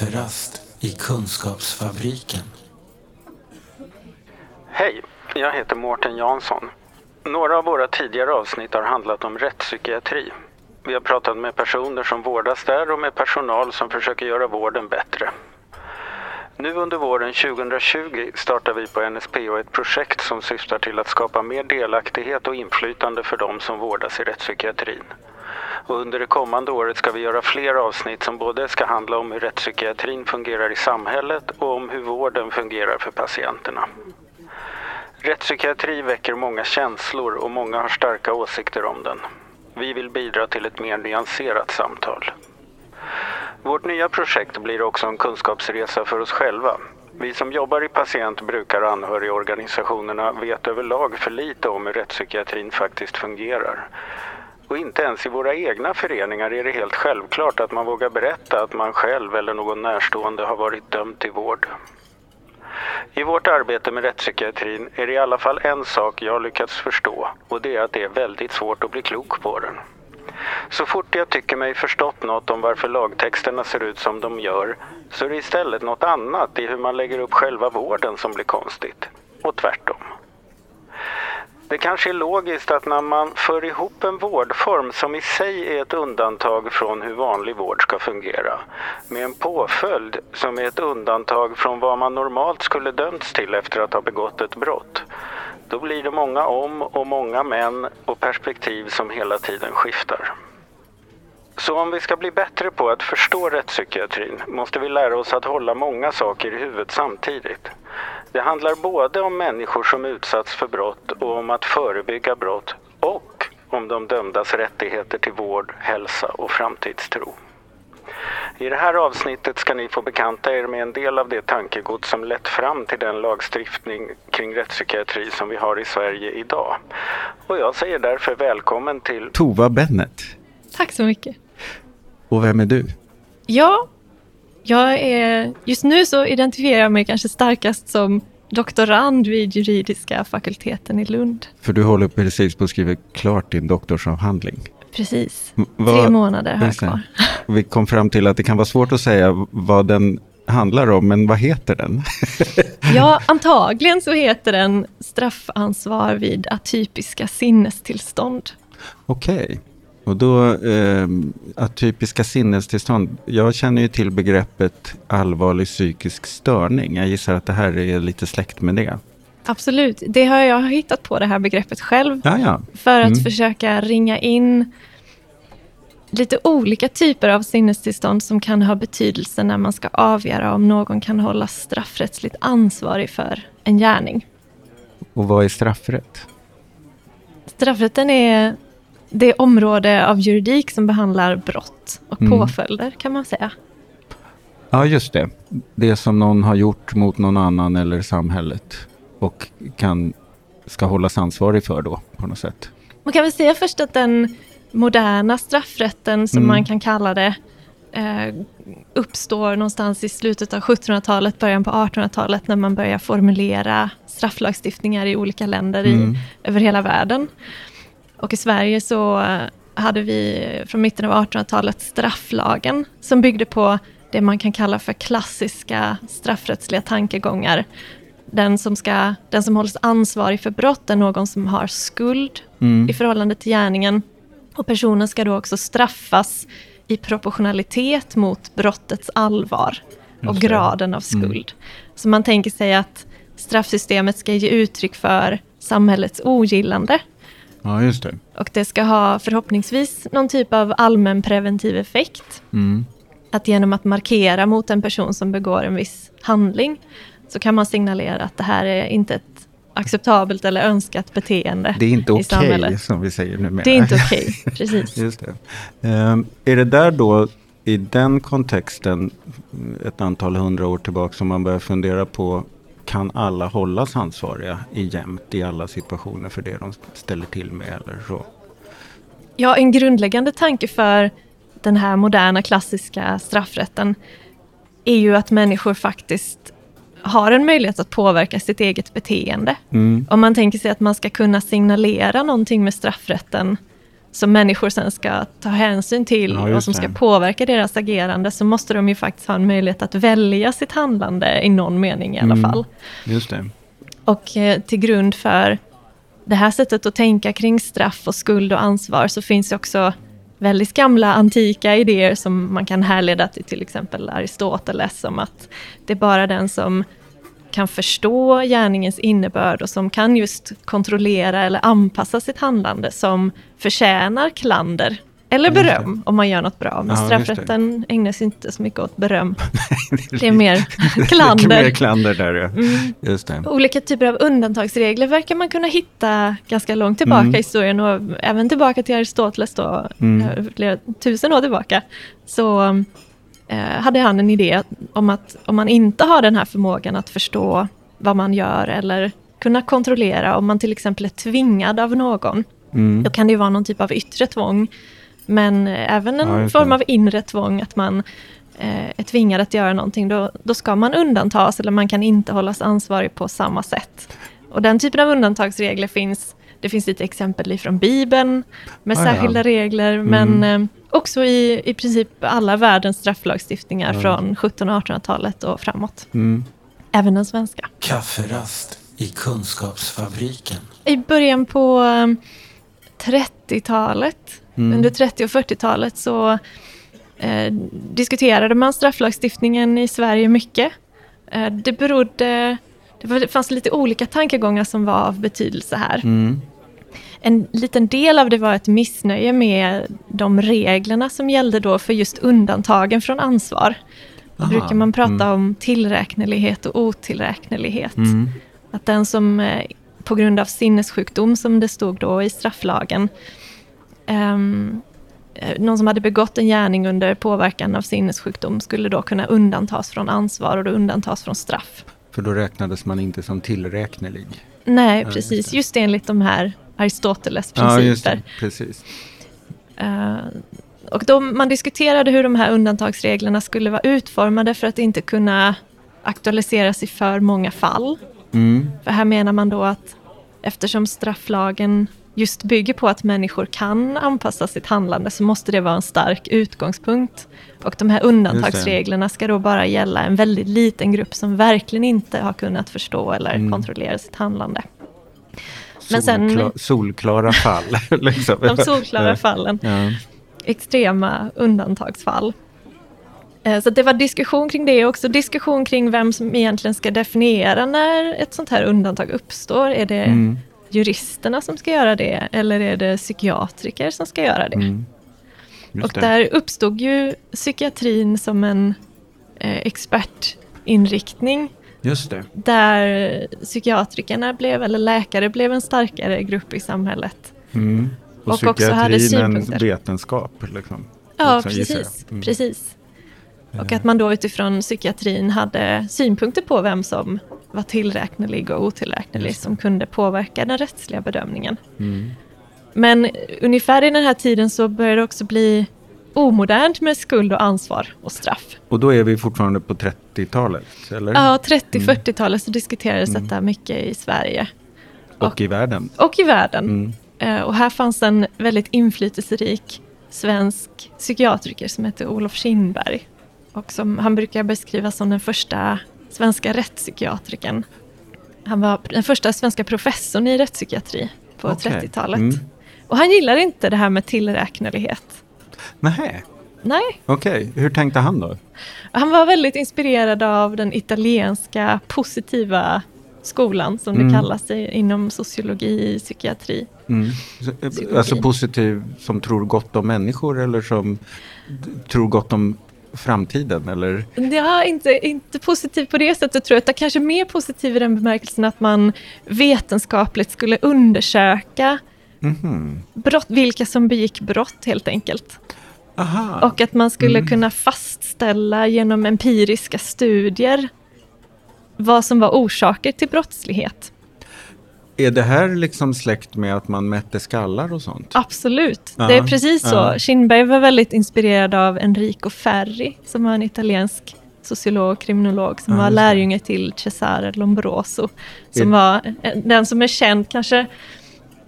Kafferast i Kunskapsfabriken. Hej, jag heter Mårten Jansson. Några av våra tidigare avsnitt har handlat om rättspsykiatri. Vi har pratat med personer som vårdas där och med personal som försöker göra vården bättre. Nu under våren 2020 startar vi på NSPH ett projekt som syftar till att skapa mer delaktighet och inflytande för de som vårdas i rättspsykiatrin. Och under det kommande året ska vi göra fler avsnitt som både ska handla om hur rättspsykiatrin fungerar i samhället och om hur vården fungerar för patienterna. Rättspsykiatri väcker många känslor och många har starka åsikter om den. Vi vill bidra till ett mer nyanserat samtal. Vårt nya projekt blir också en kunskapsresa för oss själva. Vi som jobbar i patient-, brukar och anhörigorganisationerna vet överlag för lite om hur rättspsykiatrin faktiskt fungerar. Och inte ens i våra egna föreningar är det helt självklart att man vågar berätta att man själv eller någon närstående har varit dömd till vård. I vårt arbete med rättspsykiatrin är det i alla fall en sak jag lyckats förstå och det är att det är väldigt svårt att bli klok på den. Så fort jag tycker mig förstått något om varför lagtexterna ser ut som de gör så är det istället något annat i hur man lägger upp själva vården som blir konstigt. Och tvärtom. Det kanske är logiskt att när man för ihop en vårdform som i sig är ett undantag från hur vanlig vård ska fungera med en påföljd som är ett undantag från vad man normalt skulle dömts till efter att ha begått ett brott då blir det många om och många män och perspektiv som hela tiden skiftar. Så om vi ska bli bättre på att förstå rättspsykiatrin måste vi lära oss att hålla många saker i huvudet samtidigt. Det handlar både om människor som utsatts för brott och om att förebygga brott och om de dömdas rättigheter till vård, hälsa och framtidstro. I det här avsnittet ska ni få bekanta er med en del av det tankegods som lett fram till den lagstiftning kring rättspsykiatri som vi har i Sverige idag. Och jag säger därför välkommen till Tova Bennett. Tack så mycket. Och vem är du? Ja, jag är, just nu så identifierar jag mig kanske starkast som doktorand vid juridiska fakulteten i Lund. För du håller precis på att skriva klart din doktorsavhandling. Precis, Vad- tre månader har jag kvar. Vi kom fram till att det kan vara svårt att säga vad den handlar om, men vad heter den? Ja, antagligen så heter den straffansvar vid atypiska sinnestillstånd. Okej. Och då, eh, atypiska sinnestillstånd. Jag känner ju till begreppet allvarlig psykisk störning. Jag gissar att det här är lite släkt med det. Absolut, det har jag hittat på det här begreppet själv Ja, ja. för att Mm. försöka ringa in lite olika typer av sinnestillstånd som kan ha betydelse när man ska avgöra om någon kan hållas straffrättsligt ansvarig för en gärning. Och vad är straffrätt? Straffrätten är det område av juridik som behandlar brott och Mm. påföljder kan man säga. Ja, just det. Det som någon har gjort mot någon annan eller samhället och kan, ska hållas ansvarig för då på något sätt. Man kan väl säga först att den moderna straffrätten, som Mm. man kan kalla det, eh, uppstår någonstans i slutet av 1700-talet, början på 1800-talet, när man börjar formulera strafflagstiftningar i olika länder Mm. i, över hela världen. Och i Sverige så hade vi från mitten av 1800-talet strafflagen, som byggde på det man kan kalla för klassiska straffrättsliga tankegångar. Den som, ska, den som hålls ansvarig för brott är någon som har skuld Mm. i förhållande till gärningen. Och personen ska då också straffas i proportionalitet mot brottets allvar och graden av skuld. Så man tänker sig att straffsystemet ska ge uttryck för samhällets ogillande. Ja, just det. Och det ska ha förhoppningsvis någon typ av allmän preventiv effekt. Mm. Att genom att markera mot en person som begår en viss handling så kan man signalera att det här är inte ett acceptabelt eller önskat beteende Det är inte okej samhället. som vi säger numera. Det är inte okej, precis. Just det. Ehm, är det där då, i den kontexten, ett antal hundra år tillbaka, som man börjar fundera på, kan alla hållas ansvariga i jämt i alla situationer för det de ställer till med eller så? Ja, en grundläggande tanke för den här moderna klassiska straffrätten är ju att människor faktiskt har en möjlighet att påverka sitt eget beteende. Mm. Om man tänker sig att man ska kunna signalera någonting med straffrätten som människor sen ska ta hänsyn till Ja, och som ska det. påverka deras agerande så måste de ju faktiskt ha en möjlighet att välja sitt handlande i någon mening i alla Mm. fall. Just det. Och eh, till grund för det här sättet att tänka kring straff och skuld och ansvar så finns det också väldigt gamla antika idéer som man kan härleda till till exempel Aristoteles om att det är bara den som kan förstå gärningens innebörd och som kan just kontrollera eller anpassa sitt handlande som förtjänar klander eller beröm om man gör något bra. Men Ja, straffrätten ägnar sig inte så mycket åt beröm. Det är mer klander. Mer klander där ja. Mm. Just det. Olika typer av undantagsregler verkar man kunna hitta ganska långt tillbaka Mm. i historien och även tillbaka till Aristoteles då, Mm. eh, flera tusen år tillbaka. Så hade han en idé om att om man inte har den här förmågan att förstå vad man gör eller kunna kontrollera, om man till exempel är tvingad av någon, Mm. då kan det ju vara någon typ av yttre tvång. Men eh, även en Ja, form av inre tvång, att man eh, är tvingad att göra någonting, då, då ska man undantas eller man kan inte hållas ansvarig på samma sätt. Och den typen av undantagsregler finns, det finns lite exempel ifrån Bibeln med Ah, ja. särskilda regler, Mm. men eh, också i, i princip alla världens strafflagstiftningar Ja. från 1700 och 1800-talet och framåt. Mm. Även den svenska. Kafferast i Kunskapsfabriken. I början på eh, 30-talet, Mm. under 30 och 40-talet, så eh, diskuterade man strafflagstiftningen i Sverige mycket. Eh, det berodde... Det fanns lite olika tankegångar som var av betydelse här. Mm. En liten del av det var ett missnöje med de reglerna som gällde då för just undantagen från ansvar. Då Aha, brukar man prata mm. om tillräknelighet och otillräknelighet. Mm. Att den som eh, på grund av sinnessjukdom, som det stod då i strafflagen, eh, någon som hade begått en gärning under påverkan av sinnessjukdom skulle då kunna undantas från ansvar och då undantas från straff. För då räknades man inte som tillräknelig. Nej, precis. Just enligt de här Aristoteles Ja, principer. det. Precis. Eh, och då man diskuterade hur de här undantagsreglerna skulle vara utformade för att inte kunna aktualiseras i för många fall. Mm. För här menar man då att eftersom strafflagen just bygger på att människor kan anpassa sitt handlande så måste det vara en stark utgångspunkt. Och de här undantagsreglerna ska då bara gälla en väldigt liten grupp som verkligen inte har kunnat förstå eller Mm. kontrollera sitt handlande. Men sen- Solkla- solklara fall. liksom. De solklara fallen. Ja. extrema undantagsfall. Eh, Så det var diskussion kring det också diskussion kring vem som egentligen ska definiera när ett sånt här undantag uppstår. Är det Mm. juristerna som ska göra det eller är det psykiatriker som ska göra det? Mm. Och det. där uppstod ju psykiatrin som en eh, expertinriktning Just det. där psykiatrikerna blev, eller läkare blev en starkare grupp i samhället. Mm. Och, Och också hade psykiatrin en synpunkter. vetenskap. Liksom. Ja, precis. Mm. precis. Och att man då utifrån psykiatrin hade synpunkter på vem som var tillräknelig och otillräknelig som kunde påverka den rättsliga bedömningen. Mm. Men ungefär i den här tiden så började det också bli omodernt med skuld och ansvar och straff. Och då är vi fortfarande på 30-talet, eller? Ja, 30-40-talet så diskuterades detta mycket i Sverige Och i världen. och i världen. Mm. Eh, Och här fanns en väldigt inflytelserik svensk psykiatriker som hette Olof Kindberg. Och som han brukar beskriva som den första svenska rättspsykiatrikern. Han var den första svenska professorn i rättspsykiatri på Okej. 30-talet. Mm. Och han gillar inte det här med tillräknelighet. Nej, Nej, okej. Hur tänkte han då? han var väldigt inspirerad av den italienska positiva skolan som det Mm. kallas inom sociologi, psykiatri. Mm. Psykologi. Alltså positiv som tror gott om människor eller som tror gott om framtiden? Eller? Ja, inte, inte positiv på det sättet tror jag, utan kanske mer positiv i den bemärkelsen att man vetenskapligt skulle undersöka Mhm. brott, vilka som begick brott helt enkelt. Aha. Och att man skulle Mm. kunna fastställa genom empiriska studier vad som var orsaker till brottslighet. Är det här liksom släkt med att man mätte skallar och sånt? Absolut, Ja, det är precis så. ja. Kindberg var väldigt inspirerad av Enrico Ferri, som var en italiensk sociolog och kriminolog, som Ja, var lärjunge till Cesare Lombroso. Som var den som är känd kanske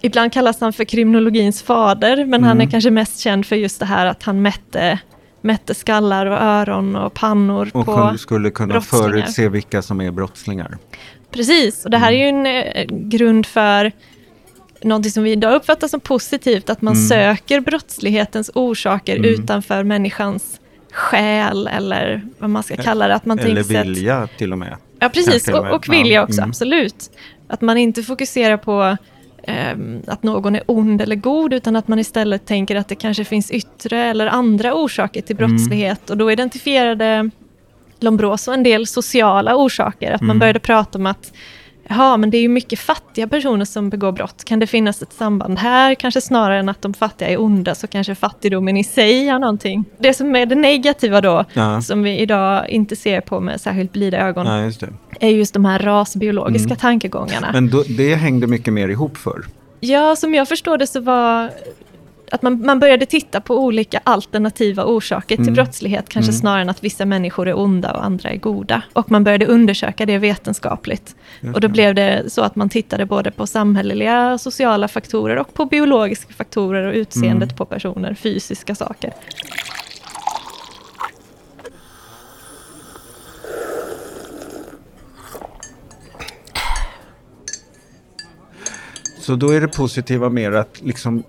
ibland kallas han för kriminologins fader, men Mm. han är kanske mest känd för just det här att han mätte, mätte skallar och öron och pannor Och på... kun- skulle kunna förutse vilka som är brottslingar. Precis, och det här är ju en eh, grund för någonting som vi idag uppfattar som positivt, att man Mm. söker brottslighetens orsaker Mm. utanför människans själ eller vad man ska kalla det. Att man Eller sig att- vilja till och med. Ja, precis. Och Och, och vilja Ja, också, mm. absolut. Att man inte fokuserar på att någon är ond eller god, utan att man istället tänker att det kanske finns yttre eller andra orsaker till Mm. brottslighet. Och då identifierade Lombroso en del sociala orsaker. Att man Mm. började prata om att Ja, men det är ju mycket fattiga personer som begår brott. Kan det finnas ett samband här? Kanske snarare än att de fattiga är onda, så kanske fattigdomen i sig har någonting. Det som är det negativa då, Ja. som vi idag inte ser på med särskilt blida ögon, Ja, just är just de här rasbiologiska Mm. tankegångarna. Men då, det hängde mycket mer ihop för. Ja, som jag förstår det så var att man, man började titta på olika alternativa orsaker till Mm. brottslighet, kanske Mm. snarare än att vissa människor är onda och andra är goda. Och man började undersöka det vetenskapligt. Just Och då det. blev det så att man tittade både på samhälleliga, sociala faktorer och på biologiska faktorer och utseendet Mm. på personer, fysiska saker. Så då är det positiva mer att liksom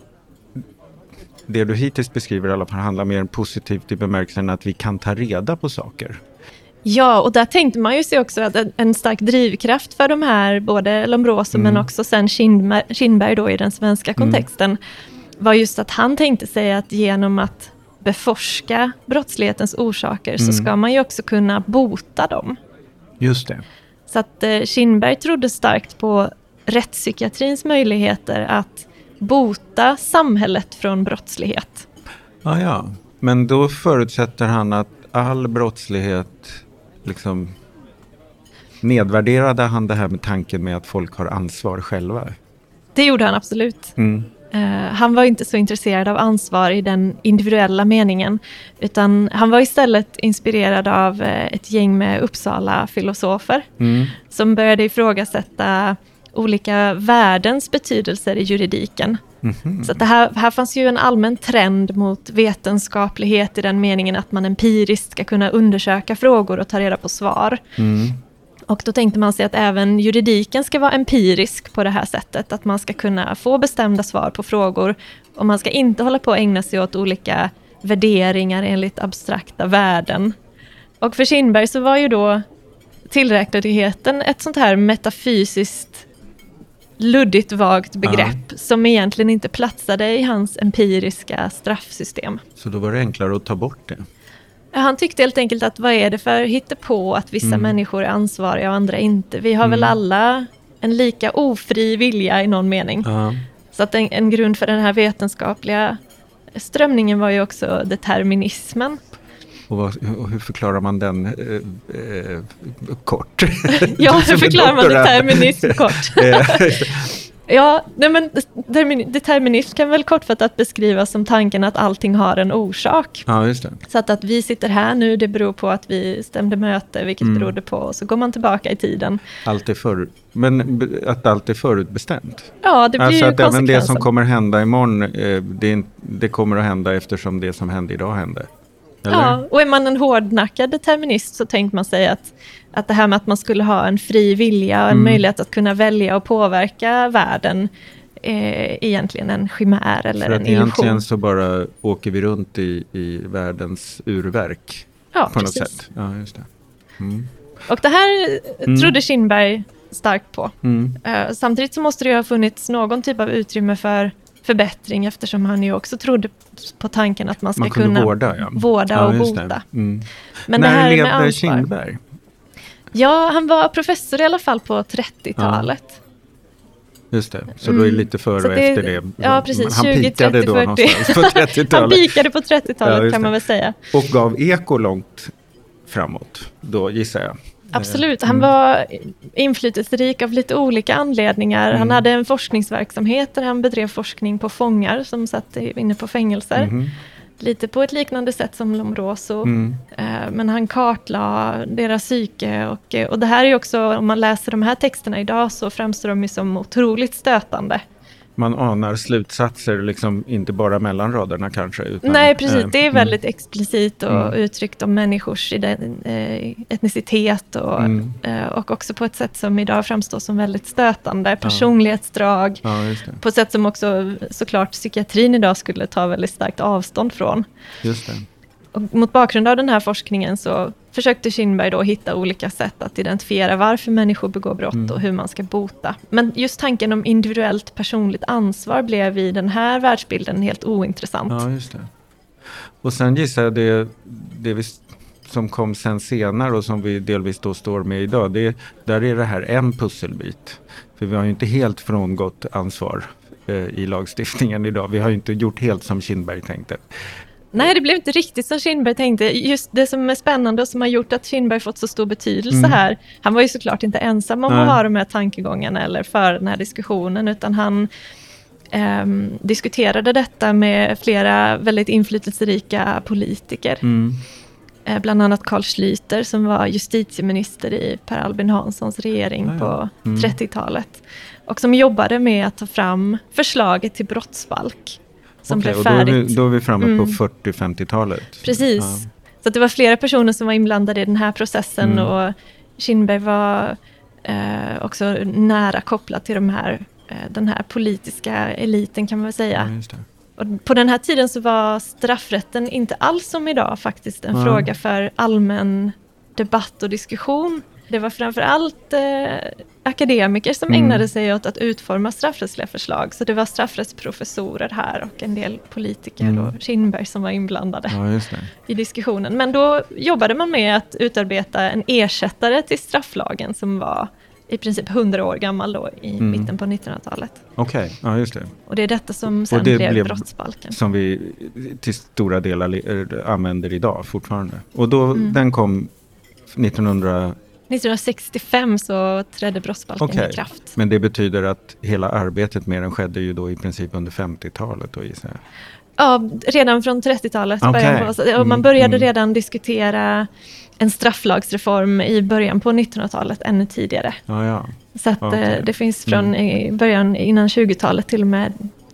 det du hittills beskriver i alla fall handlar mer positivt i bemärkelsen att vi kan ta reda på saker. Ja, och där tänkte man ju sig också att en, stark drivkraft för de här, både Lombroso Mm. men också sen Kindberg, då i den svenska kontexten, var just att han tänkte sig att genom att beforska brottslighetens orsaker så Mm. ska man ju också kunna bota dem. Just det. Så att eh, Kindberg trodde starkt på rättspsykiatrins möjligheter att bota samhället från brottslighet. Ah, ja, men då förutsätter han att all brottslighet liksom nedvärderade han det här med tanken med att folk har ansvar själva. Det gjorde han absolut. Mm. Eh, han var inte så intresserad av ansvar i den individuella meningen, utan han var istället inspirerad av eh, ett gäng med Uppsala-filosofer Mm. som började ifrågasätta olika värdens betydelser i juridiken. Mhm. Så att det här, här fanns ju en allmän trend mot vetenskaplighet i den meningen att man empiriskt ska kunna undersöka frågor och ta reda på svar. Mm. Och då tänkte man sig att även juridiken ska vara empirisk på det här sättet, att man ska kunna få bestämda svar på frågor och man ska inte hålla på att ägna sig åt olika värderingar enligt abstrakta värden. Och för Kindberg så var ju då tillräkneligheten ett sånt här metafysiskt luddigt vagt begrepp som egentligen inte platsade i hans empiriska straffsystem. Så då var det enklare att ta bort det. Han tyckte helt enkelt att vad är det för på att vissa Mm. människor är ansvariga och andra inte. Vi har väl Mm. alla en lika ofri vilja i någon mening. Ja. Så att en, en grund för den här vetenskapliga strömningen var ju också determinismen. Och, vad, hur förklarar man den eh, eh, kort? Ja, hur förklarar man determinism kort? Ja, nej men determin- determinism kan väl kortfattat beskrivas som tanken att allting har en orsak. ja, just det. Så att, att vi sitter här nu, det beror på att vi stämde möte, vilket Mm. berodde på, och så går man tillbaka i tiden. Allt är för, men att allt är förutbestämt. Ja, det blir Alltså ju att även det som kommer hända imorgon, eh, det, det kommer att hända eftersom det som hände idag hände. Eller? Ja, och är man en hårdnackad determinist så tänker man sig att, att det här med att man skulle ha en fri vilja och en Mm. möjlighet att kunna välja och påverka världen är egentligen en chimär eller För en att egentligen illusion. så bara åker vi runt i, i världens urverk Ja, på precis. något sätt. Ja, just det. Mm. Och det här Mm. trodde Kindberg starkt på. Mm. Eh, Samtidigt så måste det ju ha funnits någon typ av utrymme för förbättring eftersom han ju också trodde på tanken att man ska Man kunna vårda, ja. vårda ja, och det. bota. Mm. Men det När här med levde ansvar. Kindberg? Ja, han var professor i alla fall på 30-talet. Just det, så då är det lite före och det- efter det. ja, precis. Han 20, pikade 30, då 40. någonstans på Han 30-talet. pikade på 30-talet Ja, kan man det. väl säga. Och gav eko långt framåt, då gissar jag. Absolut, Eh, han mm. var inflytelserik av lite olika anledningar. Han Mm. hade en forskningsverksamhet där han bedrev forskning på fångar som satt inne på fängelser. Mhm. Lite på ett liknande sätt som Lombroso. Mm. Eh, Men han kartlade deras psyke och, och det här är också, om man läser de här texterna idag så framstår de ju som otroligt stötande. Man anar slutsatser, liksom inte bara mellan raderna kanske. Utan, Nej, precis. eh, Det är mm, väldigt explicit och Mm. uttryckt om människors eh, etnicitet och, Mm. eh, och också på ett sätt som idag framstår som väldigt stötande. Personlighetsdrag. Ja, det. På ett sätt som också såklart psykiatrin idag skulle ta väldigt starkt avstånd från. Just det. Och mot bakgrund av den här forskningen så försökte Kinberg då hitta olika sätt att identifiera varför människor begår brott Mm. och hur man ska bota. Men just tanken om individuellt personligt ansvar blev i den här världsbilden helt ointressant. Ja, just det. Och sen gissar jag det, det vi, som kom sen senare och som vi delvis då står med idag. Det, där är det här en pusselbit. För vi har ju inte helt frångått ansvar eh, i lagstiftningen idag. Vi har ju inte gjort helt som Kindberg tänkte. Nej, det blev inte riktigt som Kinberg tänkte. Just det som är spännande och som har gjort att Kinberg fått så stor betydelse Mm. här. Han var ju såklart inte ensam om Nej. att ha de här tankegångarna eller föra den här diskussionen, utan han ehm, diskuterade detta med flera väldigt inflytelserika politiker. Mm. Eh, bland annat Carl Schlüter som var justitieminister i Per Albin Hanssons regering ja. på Mm. 30-talet. Och som jobbade med att ta fram förslaget till brottsbalk. Som Okej, blev och då är, färdigt. vi, då är vi framme Mm. på 40-50-talet. Precis. Ja. Så det var flera personer som var inblandade i den här processen Mm. och Kinberg var eh, också nära kopplad till de här, eh, den här politiska eliten kan man väl säga. Ja. Och på den här tiden så var straffrätten inte alls som idag faktiskt en Ja. fråga för allmän debatt och diskussion. Det var framför allt eh, akademiker som Mm. ägnade sig åt att utforma straffrättsliga förslag. Så det var straffrättsprofessorer här och en del politiker Mm. och Kinberg som var inblandade Ja, i diskussionen. Men då jobbade man med att utarbeta en ersättare till strafflagen som var i princip 100 år gammal då i Mm. mitten på 1900-talet. Okej, ja just det. Och det är detta som sen det blev, blev- brottsbalken. Som vi till stora delar eh, använder idag fortfarande. Och då, Mm. den kom 1900, 1965 så trädde brottsbalken Okej. i kraft. men det betyder att hela arbetet med den skedde ju då i princip under 50-talet då gissar jag. Ja, redan från 30-talet. Okej. början på- så- och Mm, man började mm. redan diskutera en strafflagsreform i början på 1900-talet, ännu tidigare. Ja, ja, Så att Okej. eh, det finns från Mm. i början innan 20-talet till och med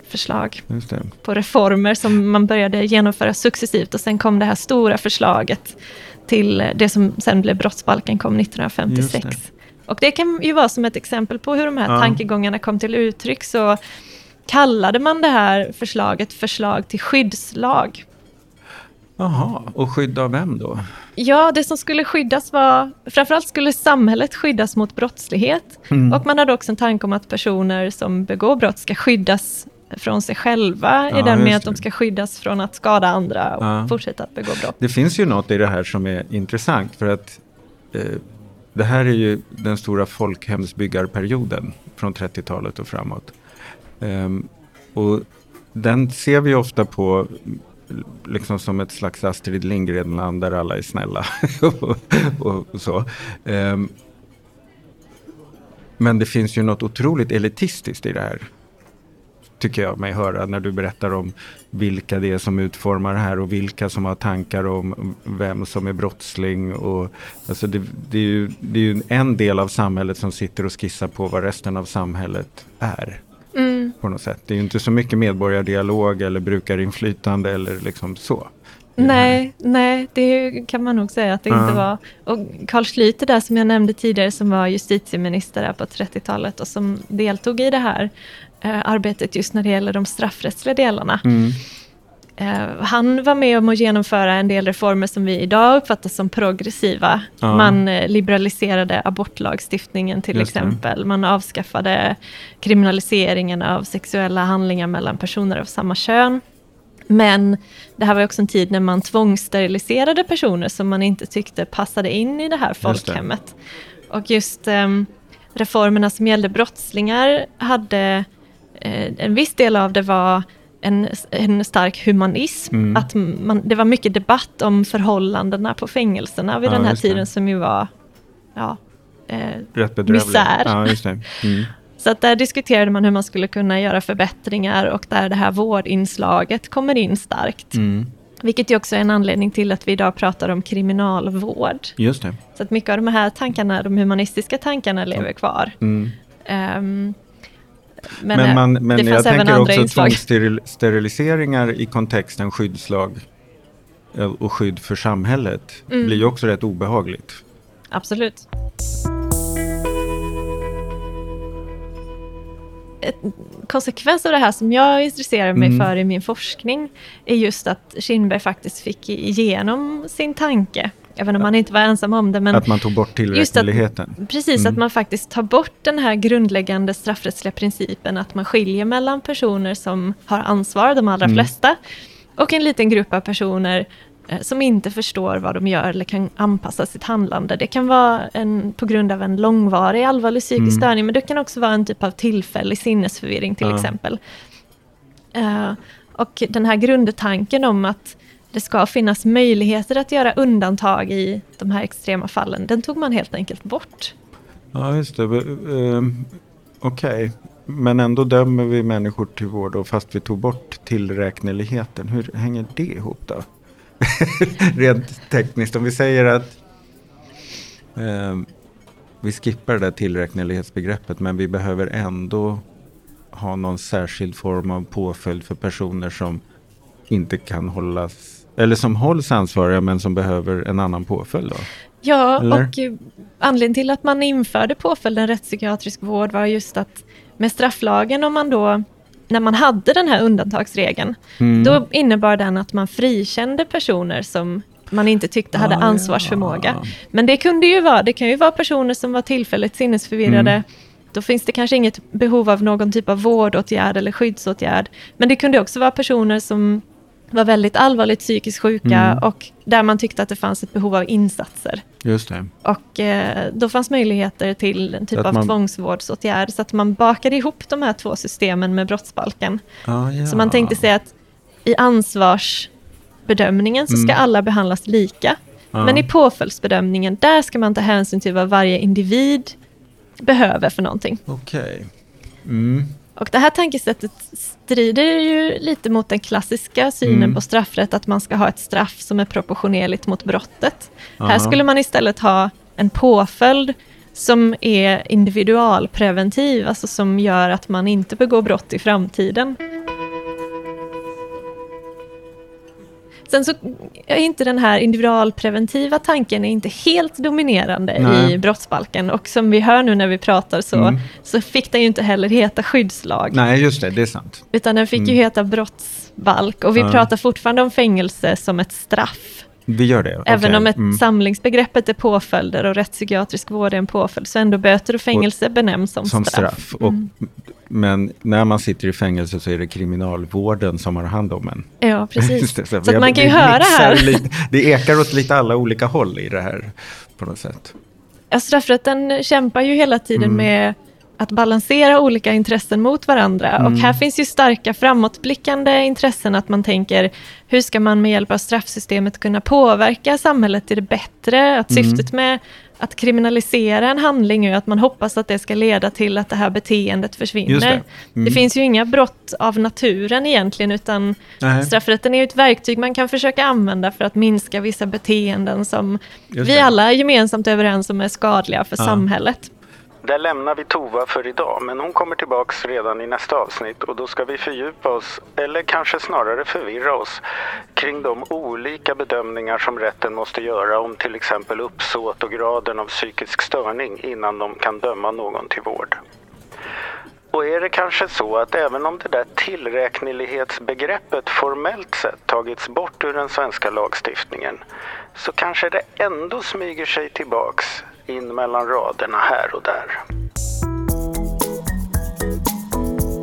förslag på reformer som man började genomföra successivt och sen kom det här stora förslaget till det som sen blev brottsbalken kom 1956. Just Och det kan ju vara som ett exempel på hur de här Ja. tankegångarna kom till uttryck så kallade man det här förslaget förslag till skyddslag. Jaha, och skydd av vem då? Ja, det som skulle skyddas var, framförallt skulle samhället skyddas mot brottslighet. Mm. Och man hade också en tanke om att personer som begår brott ska skyddas från sig själva, Ja, i den med att de ska skyddas från att skada andra och Ja. fortsätta att begå brott. Det finns ju något i det här som är intressant för att eh, det här är ju den stora folkhemsbyggarperioden från 30-talet och framåt. Ehm, och den ser vi ofta på liksom som ett slags Astrid Lindgren-land där alla är snälla och, och, och så. Ehm, men det finns ju något otroligt elitistiskt i det här. Tycker jag mig höra när du berättar om vilka det är som utformar det här och vilka som har tankar om vem som är brottsling. Och, alltså det, det, är ju, det är ju en del av samhället som sitter och skissar på vad resten av samhället är. Mm. På något sätt. Det är ju inte så mycket medborgardialog eller brukarinflytande eller liksom så. Nej, nej, det kan man nog säga att det Ja. inte var. Och Carl Schlüter där som jag nämnde tidigare som var justitieminister på 30-talet och som deltog i det här arbetet just när det gäller de straffrättsliga delarna. Mm. Eh, han var med om att genomföra en del reformer som vi idag uppfattar som progressiva. Ja. Man eh, liberaliserade abortlagstiftningen till Just det. exempel. Man avskaffade kriminaliseringen av sexuella handlingar mellan personer av samma kön. Men det här var också en tid när man tvångssteriliserade personer som man inte tyckte passade in i det här Just det. folkhemmet. Och just ehm, reformerna som gällde brottslingar hade, eh, en viss del av det var en, en stark humanism. Mm. Att man, det var mycket debatt om förhållandena på fängelserna vid Ja, den här just det. tiden som ju var ja, eh. Misär. Ja. Mm. så att där diskuterade man hur man skulle kunna göra förbättringar och där det här vårdinslaget kommer in starkt. Mm. Vilket ju också är en anledning till att vi idag pratar om kriminalvård. Just det. Så att mycket av de här tankarna, de humanistiska tankarna lever kvar. Mm. Ehm, Men, eh, man, men det jag tänker också tvångssteriliseringar i kontexten skyddslag eh, och skydd för samhället Mm. blir ju också rätt obehagligt. Absolut. Ett konsekvens av det här som jag intresserar mig Mm. för i min forskning är just att Kinberg faktiskt fick igenom sin tanke. Även om han inte var ensam om det. Men att man tog bort just att- tillräkneligheten. Precis, Mm. att man faktiskt tar bort den här grundläggande straffrättsliga principen att man skiljer mellan personer som har ansvar, de allra Mm. flesta, och en liten grupp av personer eh, som inte förstår vad de gör eller kan anpassa sitt handlande. Det kan vara en, på grund av en långvarig allvarlig psykisk Mm. störning, men det kan också vara en typ av tillfällig sinnesförvirring till Ja. exempel. Eh, och den här grundtanken om att det ska finnas möjligheter att göra undantag i de här extrema fallen, den tog man helt enkelt bort. Ja, just det. Uh, Okej, men ändå dömer vi människor till vård och fast vi tog bort tillräkneligheten. Hur hänger det ihop då? Rent tekniskt, om vi säger att eh, vi skippar det där tillräknelighetsbegreppet men vi behöver ändå ha någon särskild form av påföljd för personer som inte kan hållas eller som hålls ansvariga men som behöver en annan påföljd då? Ja, Eller? och eh, anledningen till att man införde påföljden rättspsykiatrisk vård var just att med strafflagen, om man då, när man hade den här undantagsregeln, Mm. då innebar den att man frikände personer som man inte tyckte hade Ah, ansvarsförmåga. ja. Men det kunde ju vara, det kan ju vara personer som var tillfälligt sinnesförvirrade. Mm. Då finns det kanske inget behov av någon typ av vårdåtgärd eller skyddsåtgärd. Men det kunde också vara personer som var väldigt allvarligt psykiskt sjuka Mm. och där man tyckte att det fanns ett behov av insatser. Just det. Och eh, då fanns möjligheter till en typ Att av man- tvångsvårdsåtgärd. Så att man bakade ihop de här två systemen med brottsbalken. Ah, ja. Så man tänkte sig att i ansvarsbedömningen så ska Mm. alla behandlas lika. Ja. Men i påföljdsbedömningen, där ska man ta hänsyn till vad varje individ behöver för någonting. Okej. Mm. Och det här tankesättet strider ju lite mot den klassiska synen Mm. på straffrätt, att man ska ha ett straff som är proportionerligt mot brottet. Här Aha. skulle man istället ha en påföljd som är individualpreventiv, alltså som gör att man inte begår brott i framtiden. Sen så är inte den här individualpreventiva tanken är inte helt dominerande Nej. i brottsbalken. Och som vi hör nu när vi pratar så, Mm. så fick den ju inte heller heta skyddslag. Nej, just det. Det är sant. Utan den fick ju heta brottsbalk. Och vi Ja. pratar fortfarande om fängelse som ett straff. Vi gör det. Även Okej. om ett Mm. samlingsbegreppet är påföljder och rättspsykiatrisk vård är en påföljd, så ändå böter och fängelse benämns som, Som straff. straff. Och, Mm. Men när man sitter i fängelse så är det kriminalvården som har hand om en. Ja, precis. Det, så vi- att man kan ju höra här. Lite, det ekar åt lite alla olika håll i det här på något sätt. Ja, straffrätten kämpar ju hela tiden Mm. med att balansera olika intressen mot varandra. Mm. Och här finns ju starka framåtblickande intressen att man tänker hur ska man med hjälp av straffsystemet kunna påverka samhället till det bättre? Att Mm. syftet med att kriminalisera en handling är att man hoppas att det ska leda till att det här beteendet försvinner. Det. det. Mm. finns ju inga brott av naturen egentligen utan Nej. straffrätten är ett verktyg man kan försöka använda för att minska vissa beteenden som Just vi det. alla är gemensamt överens om är skadliga för Ja. samhället. Där lämnar vi Tova för idag, men hon kommer tillbaks redan i nästa avsnitt och då ska vi fördjupa oss, eller kanske snarare förvirra oss, kring de olika bedömningar som rätten måste göra om till exempel uppsåt och graden av psykisk störning innan de kan döma någon till vård. Och är det kanske så att även om det där tillräknelighetsbegreppet formellt sett tagits bort ur den svenska lagstiftningen så kanske det ändå smyger sig tillbaks in mellan raderna här och där.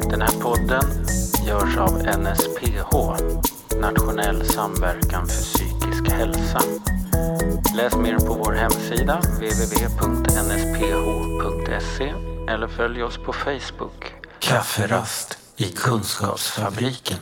Den här podden görs av NSPH, Nationell samverkan för psykisk hälsa. Läs mer på vår hemsida www.nsph.se eller följ oss på Facebook. Kafferast i Kunskapsfabriken.